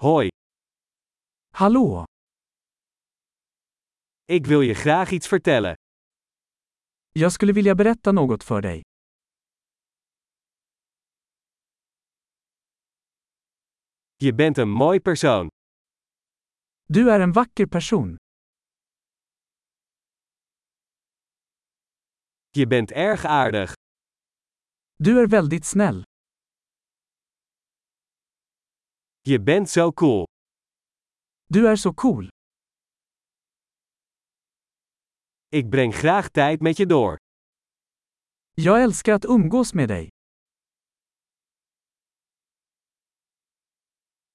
Hoi, Hallå! ik wil je graag iets vertellen. Jag skulle vilja berätta något för dig. Je bent een mooi persoon. Du är en vacker person. Je bent erg aardig. Du är väldigt snäll. Je bent zo cool. Du är så cool. Ik breng graag tijd met je door. Jag älskar att umgås med dig.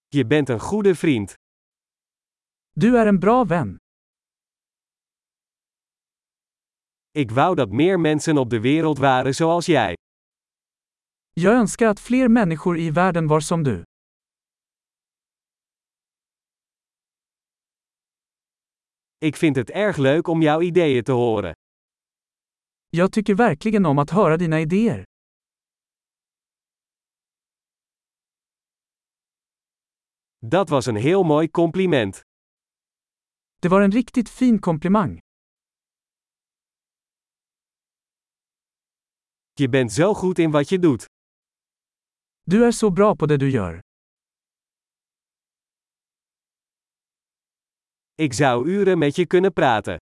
Je bent een goede vriend. Du är en bra vän. Ik wou dat meer mensen op de wereld waren zoals jij. Jag önskar att fler människor i världen var som du. Ik vind het erg leuk om jouw ideeën te horen. Jag tycker verkligen om att höra dina idéer. Dat was een heel mooi compliment. Det var en riktigt fin komplimang. Je bent zo goed in wat je doet. Du är så bra på det du gör. Ik zou uren met je kunnen praten.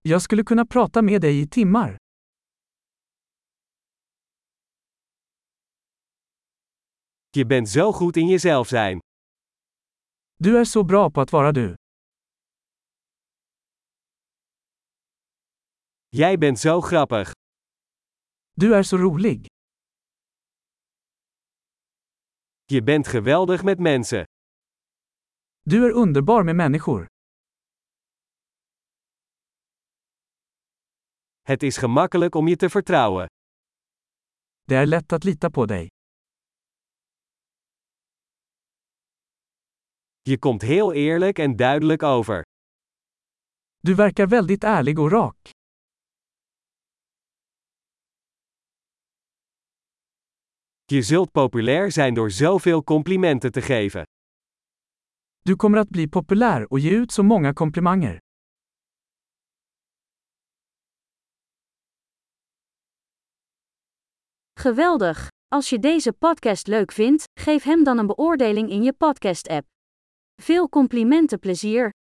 Jag skulle kunna prata med dig i timmar. Je bent zo goed in jezelf zijn. Du är så bra på att vara du. Jij bent zo grappig. Du är så rolig. Je bent geweldig met mensen. Du är underbar med människor. Het is gemakkelijk om je te vertrouwen. Det är lätt att lita på dig. Je komt heel eerlijk en duidelijk over. Du verkar väldigt ärlig och rak. Je zult populair zijn door zoveel complimenten te geven. Du kommer att bli populär och ge ut så många komplimanger. Geweldig! Als je deze podcast leuk vindt, geef hem dan een beoordeling in je podcast-app. Veel complimenten plezier!